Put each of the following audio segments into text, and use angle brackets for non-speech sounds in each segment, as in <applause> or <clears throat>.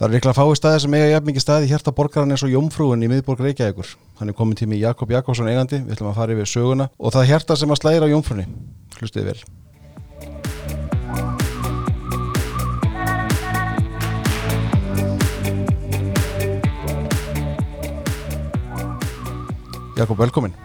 Það er líklega fái staði sem eiga jafn mikið staði hjarta borgaran eins og Jómfrúin í miðborg Reykjavíkur. Hann er komin tími Jakob Jakobsson eigandi, við ætlum að fara yfir söguna og það hjarta sem að slæra á Jómfrúni. Hlustið vel. Jakob, velkomin.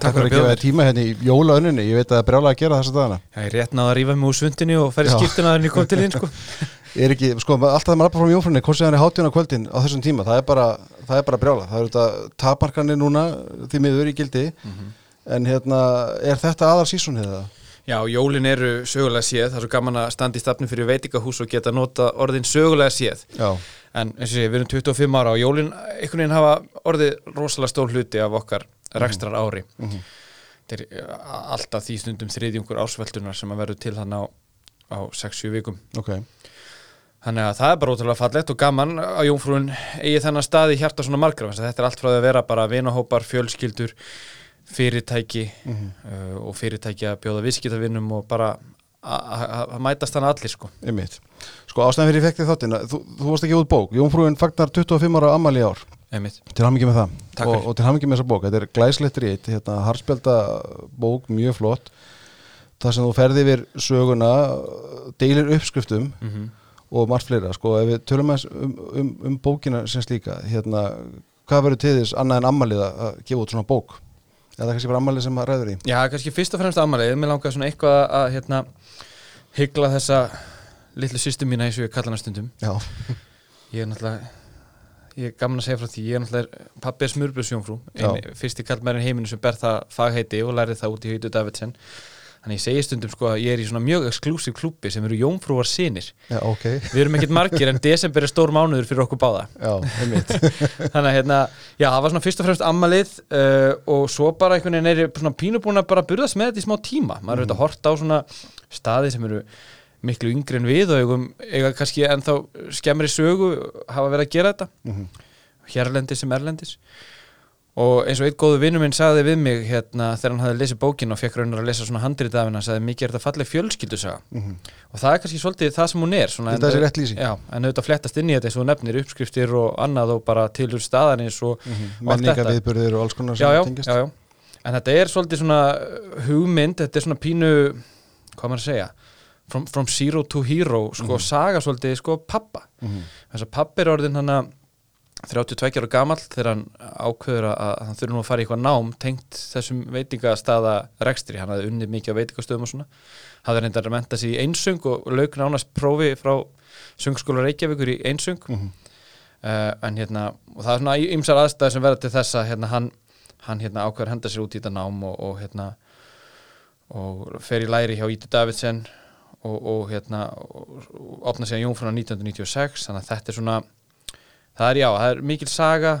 Takk fyrir að gefa þér tíma hérna í jólauninu, ég veit að það er brjálega að gera þessa dagana. Já, ég rétt náða að rífa mig úr svundinu og ferði skiptuna þegar ég kom til inn sko. <laughs> er ekki, sko, alltaf það maður rappar frá Jómfrúni hvort sem hann er hátjuna kvöldin á þessum tíma það er bara, það er bara brjála, það eru þetta taparkanir núna, því miður í gildi mm -hmm. en hérna er þetta aðal sísón hefða? Já, jólin eru sögulega séð, það er svo gaman að standa í stafnum fyrir veitingahús og geta nota orðin sögulega séð, Já. en eins og sé, við erum 25 ára og jólin einhvern veginn hafa orðið rosalega stól hluti af okkar rekstrar ári mm -hmm. þetta er alltaf því stundum þriðjungur ásveldunar sem að verður til þann á, á 6-7 vikum okay. Þannig að það er bara ótrúlega fallett og gaman að Jónfrúin eigi þennan stað í hjarta svona margra. Þetta er allt frá því að vera bara vinahópar, fjölskyldur, fyrirtæki mm -hmm. uh, og fyrirtæki að bjóða viðskiptavinnum og bara að mætast þannig allir sko. Sko ástæðan fyrir þig þáttina, þú, þú varst ekki út bók, Jónfrúin fagnar 25 ára ammali ár, Einmitt. til ham ekki með það. Og, og til ham ekki með þessa bók, þetta er glæslettir í eitt, hérna, harspelda bók, mjög flott, það sem þú ferði yfir söguna, deilir uppskriftum. Mm -hmm og margt fleira sko, ef við tölum aðeins um, um, um bókina sem slíka, hérna hvað verður til þess annað en ammalið að gefa út svona bók, eða kannski bara ammalið sem að ræður í? Já, kannski fyrst og fremst ammalið mér langar svona eitthvað að hérna hyggla þessa litlu systum mína eins og ég kalla hana stundum. Já. ég er náttúrulega ég er gaman að segja frá því, ég er náttúrulega pappið smurbursjónfrú, fyrst í kallmærin heiminu sem ber það fagheiti og lærið það út í Hautu Davidsen Þannig ég segi stundum sko að ég er í svona mjög exklusív klúpi sem eru jónfrúar sinir. Já, ok. Við erum ekkert margir en desember er stór mánuður fyrir okkur báða. Já, einmitt. <laughs> Þannig að hérna, já, það var svona fyrst og fremst ammalið uh, og svo bara einhvern veginn er svona pínubúin að bara burðast með þetta í smá tíma. Maður er auðvitað mm. hort á svona staði sem eru miklu yngri en við og eiga kannski ennþá skemmri sögu hafa verið að gera þetta. Mm -hmm. Hérlendis sem erlendis og eins og einn góðu vinnu minn sagði við mig hérna þegar hann hafði lesið bókin og fekk raunar að lesa svona handrið af henn sagði mikið er þetta fallið fjölskyldusaga mm -hmm. og það er kannski svolítið það sem hún er svona, þetta er rétt lýsing já, en auðvitað flettast inn í þetta eins og nefnir uppskriftir og annað og bara tilur staðarins og, mm -hmm. og menninga viðbörðir og alls konar já, já, já, já, en þetta er svolítið svona hugmynd, þetta er svona pínu hvað maður að segja from, from zero to hero sko mm -hmm. saga svolítið sko pappa 32 ára gamall þegar hann ákveður að hann þurfi nú að fara í eitthvað nám tengt þessum veitingastaða rekstri, hann hafði unnið mikið á veitingastöðum og svona, hafði reyndar að menta sér í einsung og lauk nánast prófi frá sungskóla Reykjavíkur í einsung mm -hmm. uh, en hérna og það er svona ymsar aðstæði sem verða til þess að hérna, hann, hann hérna, ákveður að henda sér út í þetta nám og, og hérna og fer í læri hjá Íti Davidsen og, og hérna og, opna sér Jónfrúna 1996 þannig að þetta er svona það er já, það er mikil saga.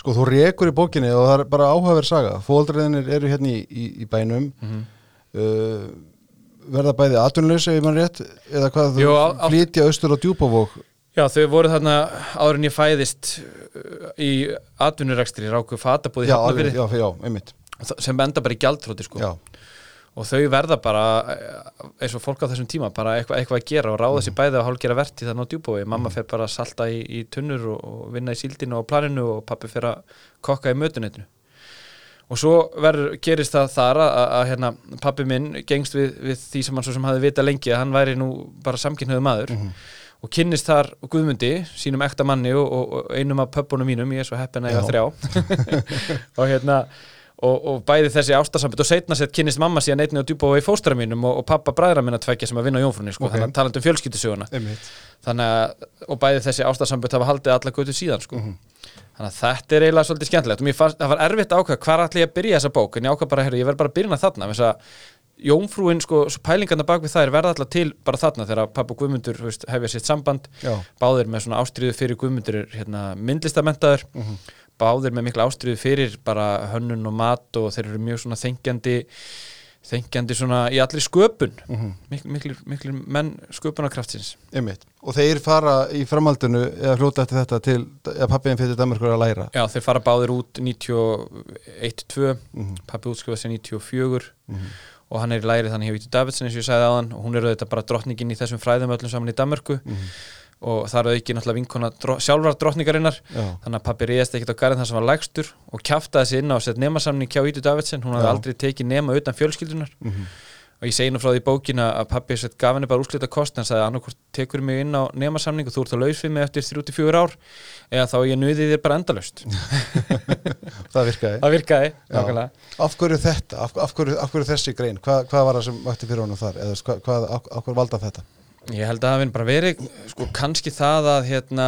Sko þú rekur í bókinni og það er bara áhugaverð saga. Fóldræðinir eru hérna í, í, í bænum. Mm -hmm. uh, verða bæði atunlaus ef mann rétt eða hvað þú flytja austur á djúbavók Já þau voru þarna áður en ég fæðist uh, í atvinnurekstri ráku fatabúði já, alveg, já, já, einmitt. Sem enda bara í gjaldtróti sko. Já og þau verða bara eins og fólk á þessum tíma bara eitthvað, eitthvað að gera og ráða sér mhm. bæði að hálfgera verti þannig á djúbói mamma mhm. fer bara að salta í, í tunnur og, og vinna í síldinu og planinu og pappi fer að kokka í mötunetinu og svo verður, gerist það þar að, að, að hérna, pappi minn gengst við, við því sem hann svo sem hafi vita lengi að hann væri nú bara samkynnaðu maður mm og kynnist þar Guðmundi, sínum ekta manni og, og, og einum af pöppunum mínum, ég er svo heppin að ég var þrjá. <laughs> <laughs> Og hérna Og, og bæði þessi ástasambit og setna sett kynist mamma síðan einni á í fóstra mínum og, og pappa bræðra minna tvekja sem að vinna á jónfrunni sko, okay. þannig að tala um fjölskyttusöguna þannig að, og bæði þessi ástasambit hafa haldið alla götu síðan sko. mm -hmm. þannig að þetta er eiginlega svolítið skemmtilegt og mér fannst, það var erfitt ákveð hvað allir ég að byrja þessa bók en ég ákveð bara, herru, ég verð bara að byrja þarna þess að jónfrúin, sko, pælingarna bak við það er verða alltaf til bara þarna þegar pappa Guðmundur hefja sitt samband, Já. báðir með svona ástriðu fyrir Guðmundur hérna, myndlistamentaður mm -hmm báðir með mikla ástriðu fyrir bara hönnun og mat og þeir eru mjög svona þengjandi þengjandi svona í allir sköpun. Mm -hmm. miklu, miklu, miklu menn sköpunarkraftsins. Og þeir fara í framhaldinu eða hljóta eftir þetta til að pappiðin fyrir Danmarkur að læra? Já þeir fara báðir út 91-2 mm -hmm. pappi útskrifaði sér 94 mm -hmm. og hann er í læri þannig hefur Vítur Davidsen eins og ég sagði hann og hún er auðvitað bara drottningin í þessum fræðum öllum saman í Danmarku og þar er ekki náttúrulega vinkona dró, sjálfrar drottningarinnar. Þannig að pappi reyðast ekkert á garðin þar sem var lægstur og kjaftaði sig inn á sett nemasamning hjá Ídu Davidsen, hún hafði aldrei tekið nema utan fjölskyldunar Mhm. og ég segi nú frá því bókina að pappi sett gaf henni bara úrslita kost en sagði annarkvort tekur mig inn á nemasamning og þú ert að laus við mig eftir 34 ár eða þá ég nuði þér bara endalaust. <laughs> Það virkaði. Það virkaði, nákvæmlega. Af hverju þetta, af, af, hverju, af hverju Ég held að það hefði bara verið sko, kannski það að hérna,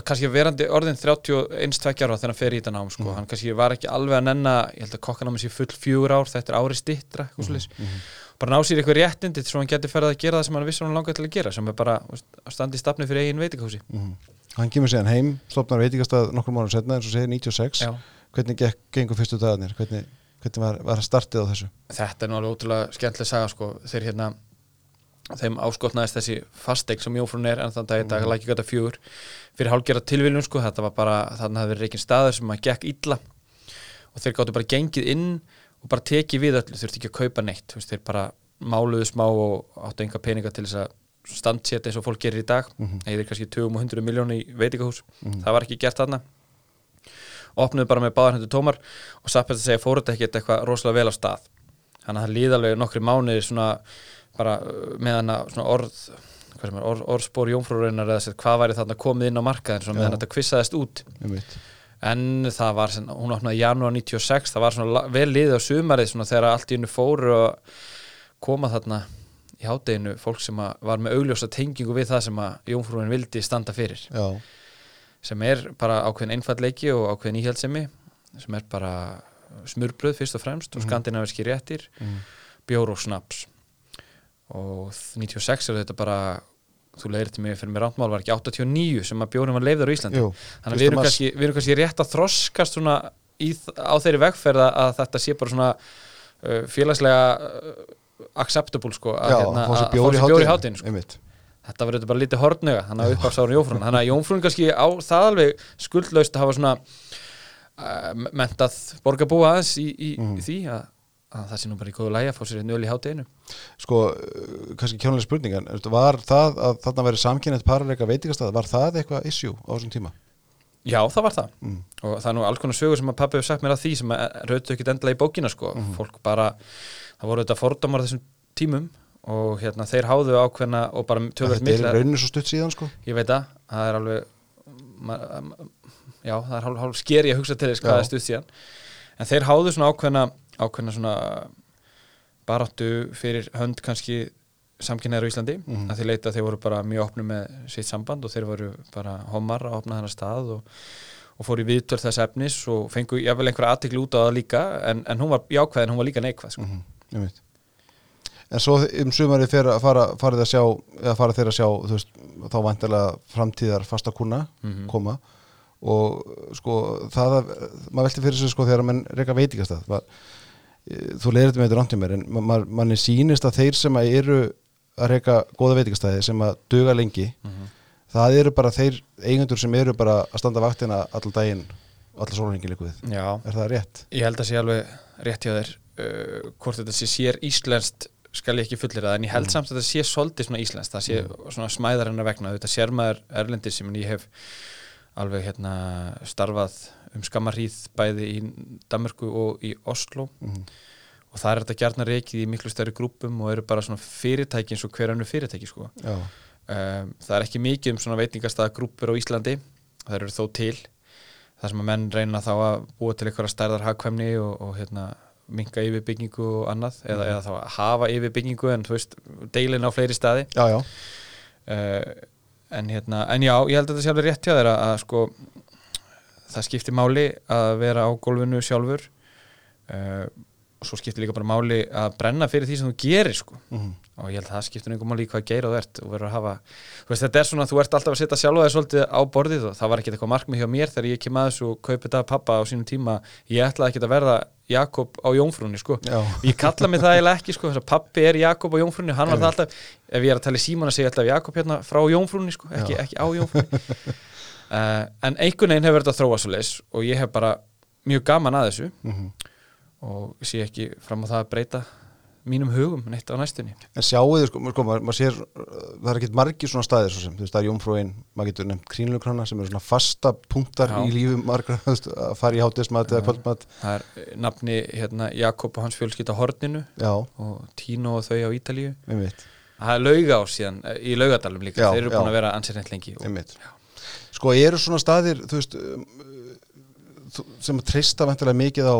kannski verandi orðin 31 tveggjar ára þegar hann fer í þetta nám sko. hann kannski var ekki alveg að nenna ég held að kokkanámi sé full fjögur ár þetta er ári stittra mm -hmm. bara ná sér eitthvað réttindi svo hann getur ferðið að gera það sem hann vissi hann langar til að gera sem er bara að standa í stafni fyrir eigin veitingahúsi. Mm hann kemur síðan heim, stopnar veitingastað nokkur mánu setna eins og segir 96 Já. hvernig gekk, gengur fyrstu dagarnir? Hvernig, hvernig var, var startið á þessu? Þetta er þeim áskotnaðist þessi fasteik sem Jófrún er en þann dag í dag, lækja gata fjögur fyrir hálfgerða tilviljun sko, þetta var bara þannig að það verið reikin staður sem að gekk illa og þeir gáttu bara gengið inn og bara tekið við öllu, þurfti ekki að kaupa neitt. Veist, þeir bara máluðu smá og áttu enga peninga til þess að standsétt eins og fólk gerir í dag, mm -hmm. eða kannski 200 miljónu í veitingahús, það var ekki gert þarna. Opnuðu bara með báðarhendur tómar og satt að segja fóruð ekkert eitthvað rosalega vel á stað. Þannig að það líðalegu nokkri mánuðir svona bara uh, með hana svona orð er, orð, orðspor jómfrúreinar eða sér, hvað væri þarna komið inn á markaðin Já. meðan þetta kvissaðist út. En það var, sem, hún opnaði janúar 96 það var svona vel liðið á sumarið svona þegar allt í hennu fóru að koma þarna í hádeginu fólk sem var með augljósa tengingu við það sem að jómfrúin vildi standa fyrir. Já, sem er bara ákveðin einfallleiki og ákveðin íhjaldsemi sem er bara smurbröð fyrst og fremst og skandinaviski réttir bjór og snaps og 96 er þetta bara þú leiðir til mig fyrir mig rántmál var ekki 89 sem að bjórin var leifður á Íslandi Jú, þannig að við erum, kannski, við erum kannski rétt að þroskast svona í, á þeirri vegferða að þetta sé bara svona uh, félagslega uh, acceptable sko að, hérna, að bjór í í hátinu sko. Þetta þetta bara lítið hortnöga þannig að uppáfsárum jófrún þannig að jófrún kannski á það alveg skuldlaust að hafa svona uh, mentað borgarbúa aðeins í, í, Mhm. í því að, að það sé nú bara í góðu lægi að fá sér einn öl í hátinu Sko, uh, kannski kjónulega spurningan var það að þarna verið samkynnet pararleika veitingastað, var það eitthvað issue á þessum tíma? Já, það var það Mm. og það er nú alls konar sögur sem að pappi hefur sagt mér að því sem að rautu ekkit endla í bókina sko. fólk bara, það voru þetta fordómar þessum tímum og hérna þeir háðu ákveðna og bara tölvöld Þetta er mikla rauninu svo stutt síðan sko ég veit að, það er alveg já, það er hálf, hálf skeri að hugsa til þess hvað er stutt síðan en þeir háðu svona ákveðna ákveðna svona baráttu fyrir hönd kannski samkynneður á Íslandi Mhm. að því leita að þeir voru bara mjög opnu með sitt samband og þeir voru bara homar að opna þennar stað og, og fóru í viðtöl þess efnis og fengu jáfnvel einhverja aðtikli út á það líka en, en hún var jákvæð en hún var líka neikvæð sko. mm -hmm. En svo um sumarið fer að fara, farið að sjá farið þeir að sjá veist, þá vantilega framtíðar fasta kuna Mhm. koma og sko það að maður velti fyrir sig sko þegar mann reyka veitingastað var, e, þú leiðir þetta með þetta rántið mér en ma- ma- manni sýnist að þeir sem að eru að reyka góða veitingastæði sem að duga lengi Mhm. það eru bara þeir eigendur sem eru bara að standa vaktina allan daginn allar sólhengin líku við Já, er það rétt? Ég held að sé alveg rétt hjá þér uh, hvort þetta sé sér íslenskt skal ég ekki fullir það, en ég held samt að þetta sé svolítið svona íslenskt, það sé svona smæðar hennar vegna, þetta sér maður erlendir sem ég hef alveg hérna starfað um skammarhríð bæði í Danmörku og í Oslo Mhm. og það er þetta gjarnar reikið í miklu stærri grúpum og eru bara svona fyrirtæki eins og hver annu fyrirtæki sko. Um, það er ekki mikið um svona veitingastæðagrúpur á Íslandi. Það eru þó til. Það sem að menn reyna þá að búa til einhverja stærðar hagkvæmni og, og hérna minka yfirbyggingu og annað eða, eða þá að hafa yfirbyggingu en þú veist deilin á fleiri staði. Já, já. uh, en hérna en já, ég held að þetta sé alveg rétt hjá þér að, að sko það skiptir máli að vera á gólfinu sjálfur. Uh, og svo skiptir líka bara máli að brenna fyrir því sem þú gerir sko. Mhm. og ég held að það skiptir einhver máli í hvað geir þú ert. Og verður að hafa, þú veist þetta er svona þú ert alltaf að setja sjálfa þér svolítið á borðið og það var ekkert eitthvað markmið hjá mér þegar ég kem að þessu og kaupi þetta af pappa á sínum tíma. Ég ætlaði ekkert að verða Jakob á Jónfrúnni sko. Já. ég kalla mig það eiginlega ekki sko þess að pappi er Jakob á Jónfrúnni hann var það alltaf, ef ég er að tala í síman að segja alltaf Jakob hérna frá Jónfrúnni sko, ekki, ekki á Jónfrúnni uh, <laughs> en einhvern veginn hefur þetta að þróa svo leis og ég hef bara mjög gaman að þessu. Mhm. Og sé ekki fram á það að breyta mínum hugum neitt á næstunni. En sjáu þið, sko, sko maður, maður sér, það er ekkert margir svona staðir svo sem, þú veist, það er Jómfrúin, maður getur nefnt krínlukrana sem eru svona fasta punktar Já. í lífi margra, <laughs> að fara í hátismat eða kvöldmat. það er eh, nafni hérna, Jakob og hans fjölskylda Horninu Já, og Tino og þau á Ítalíu. Það er lauga á síðan eh, í laugadalum líka Já, þeir eru búin að vera ansið neitt lengi. Og. Sko, eru svona staðir, þú veist, þú- sem að treysta vantilega mikið á,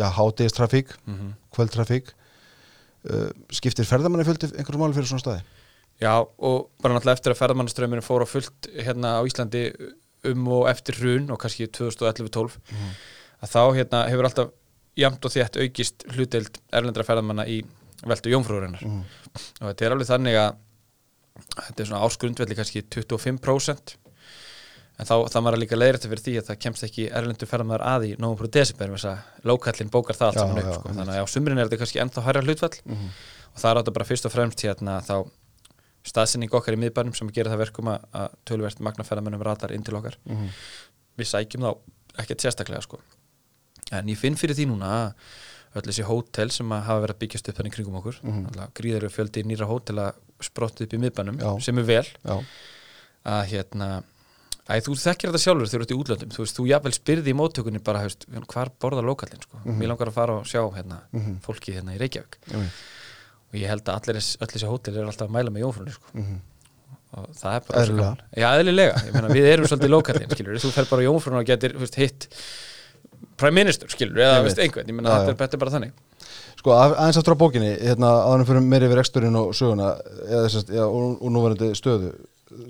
já, hátistrafík, Mhm. kvöldtrafík, uh, skiptir ferðamanni fjöldi einhverjum máli fyrir svona staði? Já, og bara náttúrulega eftir að ferðamannaströmminu fór á fullt hérna á Íslandi um og eftir hrun og kannski 2011-12 að þá hérna hefur alltaf jamt og þétt aukist hlutdeild erlendra ferðamanna í veldu jómfrúrinnar Mhm. og þetta er alveg þannig að þetta er svona áskrundvelli kannski 25% en þá það maður líka leiðrætti fyrir því að það kemst ekki erlendur ferðamaður að í nógum frá desember þess að lókallin bókar það allt saman upp sko. þannig að á sumrin er þetta kannski ennþá hærra hlutfall Mhm. og það er átta bara fyrst og fremst hérna þá staðsynning okkar í miðbænum sem gerir það verkum að, að tölvert magnaferðamennum ratar inn til okkar Mhm. við sækjum þá ekkert sérstaklega sko. en ég finn fyrir því núna að öll þessi hótel sem að hafa verið að byggjast upp þannig kringum okkur mm Mhm. gríðar fjöldi nýra hótela sprottið upp í miðbænum Já. sem er vel Já, að hérna Æ, þú þekkir þetta sjálfur þegar þú ert í útlöndum. Þú veist, þú jafnvel spyrði í móttökunni bara hefst, hvar borða lokallin, sko, Mhm. mér langar að fara og sjá hérna, Mhm. fólki hérna í Reykjavík. Einmitt. og ég held að allir öll þessi hótel er alltaf að mæla með jófrunni, sko. Mhm. og það er bara gaman. Já, eðlilega, ég meina, við erum svolítið lokallin, skilur þú fer bara á jófrunni og getur, veist, hitt prime minister, skilur, eða, veist, einhvern. Ég meina, þetta er, bara þannig. Sko, aðeins aftur á bókinni, hérna, áðanum fyrir meiri yfir reksturinn og söguna, eða að, já, og, og núverandi stöðu,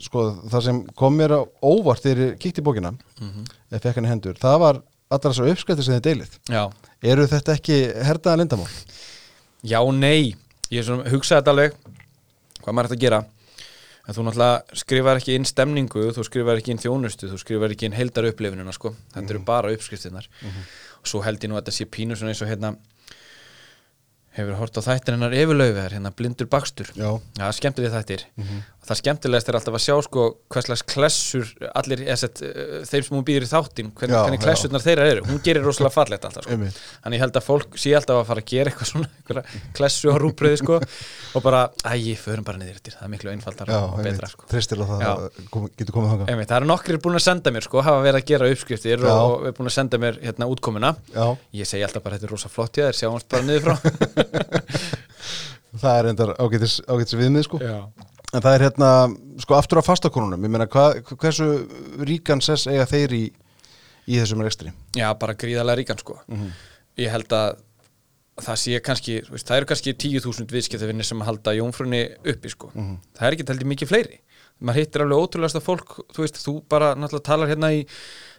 sko, það sem kom mér á óvart þegar ég kíkti í bókina, Mhm. eða fekk hann í hendur, það var allar þessar uppskrættir sem þið deilið. Já, Eru þetta ekki herdaða lindamál? Já, nei, ég hugsaði þetta alveg hvað maður ætti að gera. En þú náttúrulega skrifar ekki inn stemningu þú skrifar ekki inn þjónustu, þú skrifar ekki inn heildar upplifunina, sko, þetta eru bara uppskriftinnar og svo held ég nú að þetta sé pínu svona eins og hérna hefur hort á þættin hennar yfirlaugar hérna blindur bakstur. Já. Já, skemmtileg þættir. Og það skemmtilegast er alltaf að sjá sko hvers slags klessur allir, eset, uh, þeim sem hún býður í þáttin hvernig, Já, hvernig já. klessurnar þeirra eru hún gerir rosalega fallegt alltaf sko. Þannig ég held að fólk sé alltaf að fara að gera eitthvað svona klessu á rúbröði sko og bara, æ, förum bara niður eftir það er miklu einfaldar Já, og betra sko. það Já. að kom. Einmitt, það eru nokkrir búin að senda mér sko, hafa verið að gera uppskriftir Já. og er búin að senda mér hérna útkomuna Já, ég segi alltaf bara, þetta er rosa flott frá <laughs> það er ágætis, ágætis viðmið, sko. En það er hérna, sko, aftur á fastakonunum, ég meina, hva, hversu ríkan sess eiga þeir í, í þessum rekstri? Já bara gríðarlega ríkan sko Mhm. ég held að það sé kannski, veist, það eru kannski 10.000 viðskiptafinni sem halda jómfrunni uppi sko. það er ekki heldur mikið fleiri maður hittir alveg ótrúlegasta fólk þú veist, þú bara náttúrulega talar hérna í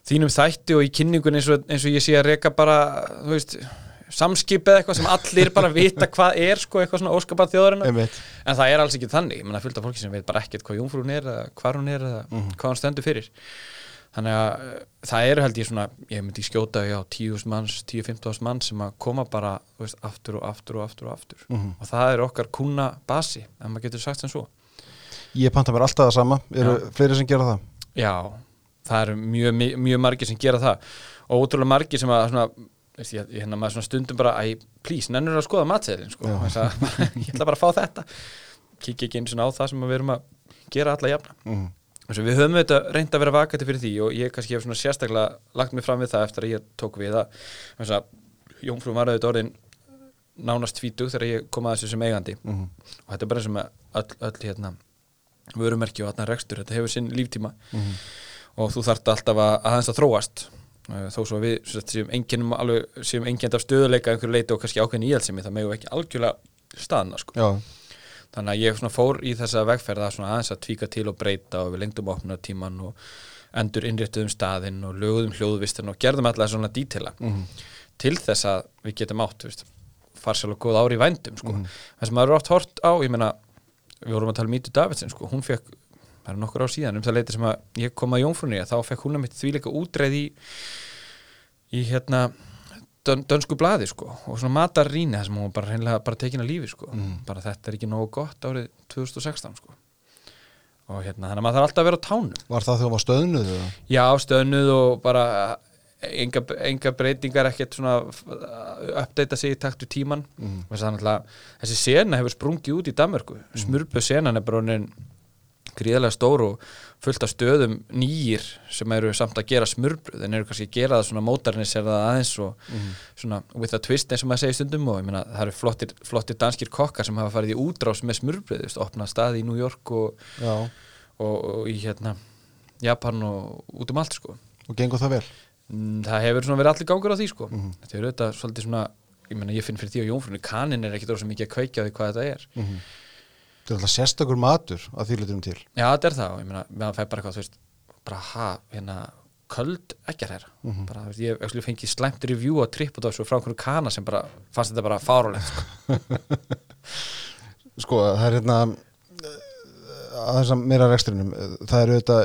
þínum þætti og í kynningun eins og, eins og ég sé að reka bara, þú veist samskip eða eitthvað sem allir bara vita hvað er sko, eitthvað svona óskapað Einmitt. en það er alls ekki þannig, ég menna fullt af fólki sem veit bara ekkert hvað jómfrún er eða hvar hún er eða hvað hún stendur fyrir þannig að uh, það eru held ég svona ég myndi skjóta já 10.000 manns 10-15.000 manns sem að koma bara veist, aftur og aftur og aftur og aftur Mhm. og það er okkar kuna basi ef maður getur sagt sem svo Ég panta mér alltaf það sama, eru Já. fleiri sem gera það? já, það eru mjög, mjög margir sem gera það og ótrúlega margir sem að svona, veist, ég, hérna maður svona stundum bara æ, please, nennur að skoða matseðlin sko. Að, <laughs> ég ætla bara að fá þetta kikki ekki eins og á það sem við erum að gera alla jafna Mm. Við höfum þetta reynd að vera vakandi fyrir því og ég kannski hef svona sérstaklega lagt mig fram við það eftir að ég tók við það að Jónfrú auðvitað orðin nánast tvítug þegar ég kom að þessu sem eigandi Mhm. og þetta er bara eins og með öll, öll hérna, vörumerki og þarna rekstur þetta hefur sinn líftíma Mhm. og þú þarft alltaf að að þróast þó svo að við séum enginnum alveg séum enginn af stöðuleika að einhverju leiti og kannski ákveðin íhaldsemi það megum við ekki algjörlega staðna sko. Þannig að ég fór í þessa vegferð að svona aðeins að tvíka til og breyta og við lengdum opnartíman og endur innréttuðum staðinn og löguðum hljóðvistin og gerðum alltaf svona dítila Mhm. til þess að við getum átt farsal og góð ári í vændum sko. það sem maður er oft hort á ég meina, við vorum að tala um Mítu Davidsen sko. hún fekk, það er nokkur ár síðan um það leiti sem að ég kom að Jónfrunni þá fekk hún að mitt því líka útreið í í hérna dön, dönsku blaði sko og svona matarrýni það sem hún var bara hreinlega bara tekin að lífi sko bara þetta er ekki nógu gott árið 2016 sko og hérna þannig að maður þarf alltaf að vera á tánum var það þegar var stöðnuð? eða? já stöðnuð og bara enga, enga breytingar ekkert svona uh, uppdeita sig í taktu tíman mm. þessi sena hefur sprungið út í Danmarku mm. smurbu senan er bara gríðarlega stór og fullt af stöðum nýjir sem eru samt að gera smurbröð en eru kannski að gera það svona mótarniserða aðeins og mm. svona with a twist eins og maður segir stundum og ég meina það eru flottir, flottir danskir kokkar sem hafa farið í útrás með smurbröð, opna staði í New York og, og, og í hérna Japan og út um allt sko Og gengur það vel? Mm, það hefur svona verið allir gangur á því sko mm þetta er auðvitað svolítið svona ég menna ég finn fyrir því á Jónfrunni, kanin er ekkit orð sem ekki að kveikja því hvað þetta er mm. Þetta er alltaf sérstakur matur að því litum til. Já þetta er það. Og ég menna, meðan fæ bara eitthvað þú veist, bara ha, hérna köld ekki að hæra -hmm. bara, ég hef fengið slæmt review á TripAdvisor og frá einhvern kana sem bara fannst þetta bara fárulegt sko. <laughs> sko það er hérna að þess að mér að reksturinnum það er auðvitað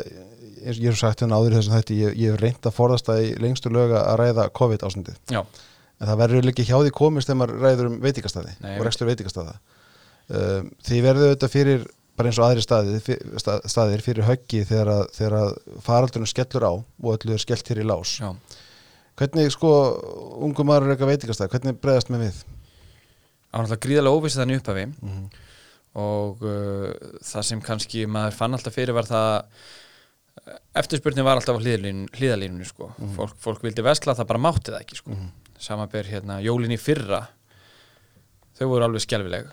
ég hef sagt hérna áður þess að þetta ég, ég hef reynd að forðast það í lengstu löga að ræða COVID-ásendið en það verður ekki hjá því komist þegar maður ræður um veitikastæði Nei, og rekstur veitikastæða um, því verður þetta fyrir bara eins og aðri staðir, stað, staðir fyrir höggi þegar að, þegar að faraldunum skellur á og öllu er skellt hér í lás Já. hvernig sko ungum maður er eitthvað veitikastæði, hvernig bregðast með við? Það var náttúrulega gríðarlega óvissið þannig upphafi mm -hmm. og uh, það sem kannski maður fann alltaf fyrir var það eftirspurnin var alltaf á hlýðalínunni sko. mm -hmm. fólk, fólk vildi vesla það bara mátti það ekki sko. mm -hmm. samanber hérna jólin í fyrra þau voru alveg skjálfileg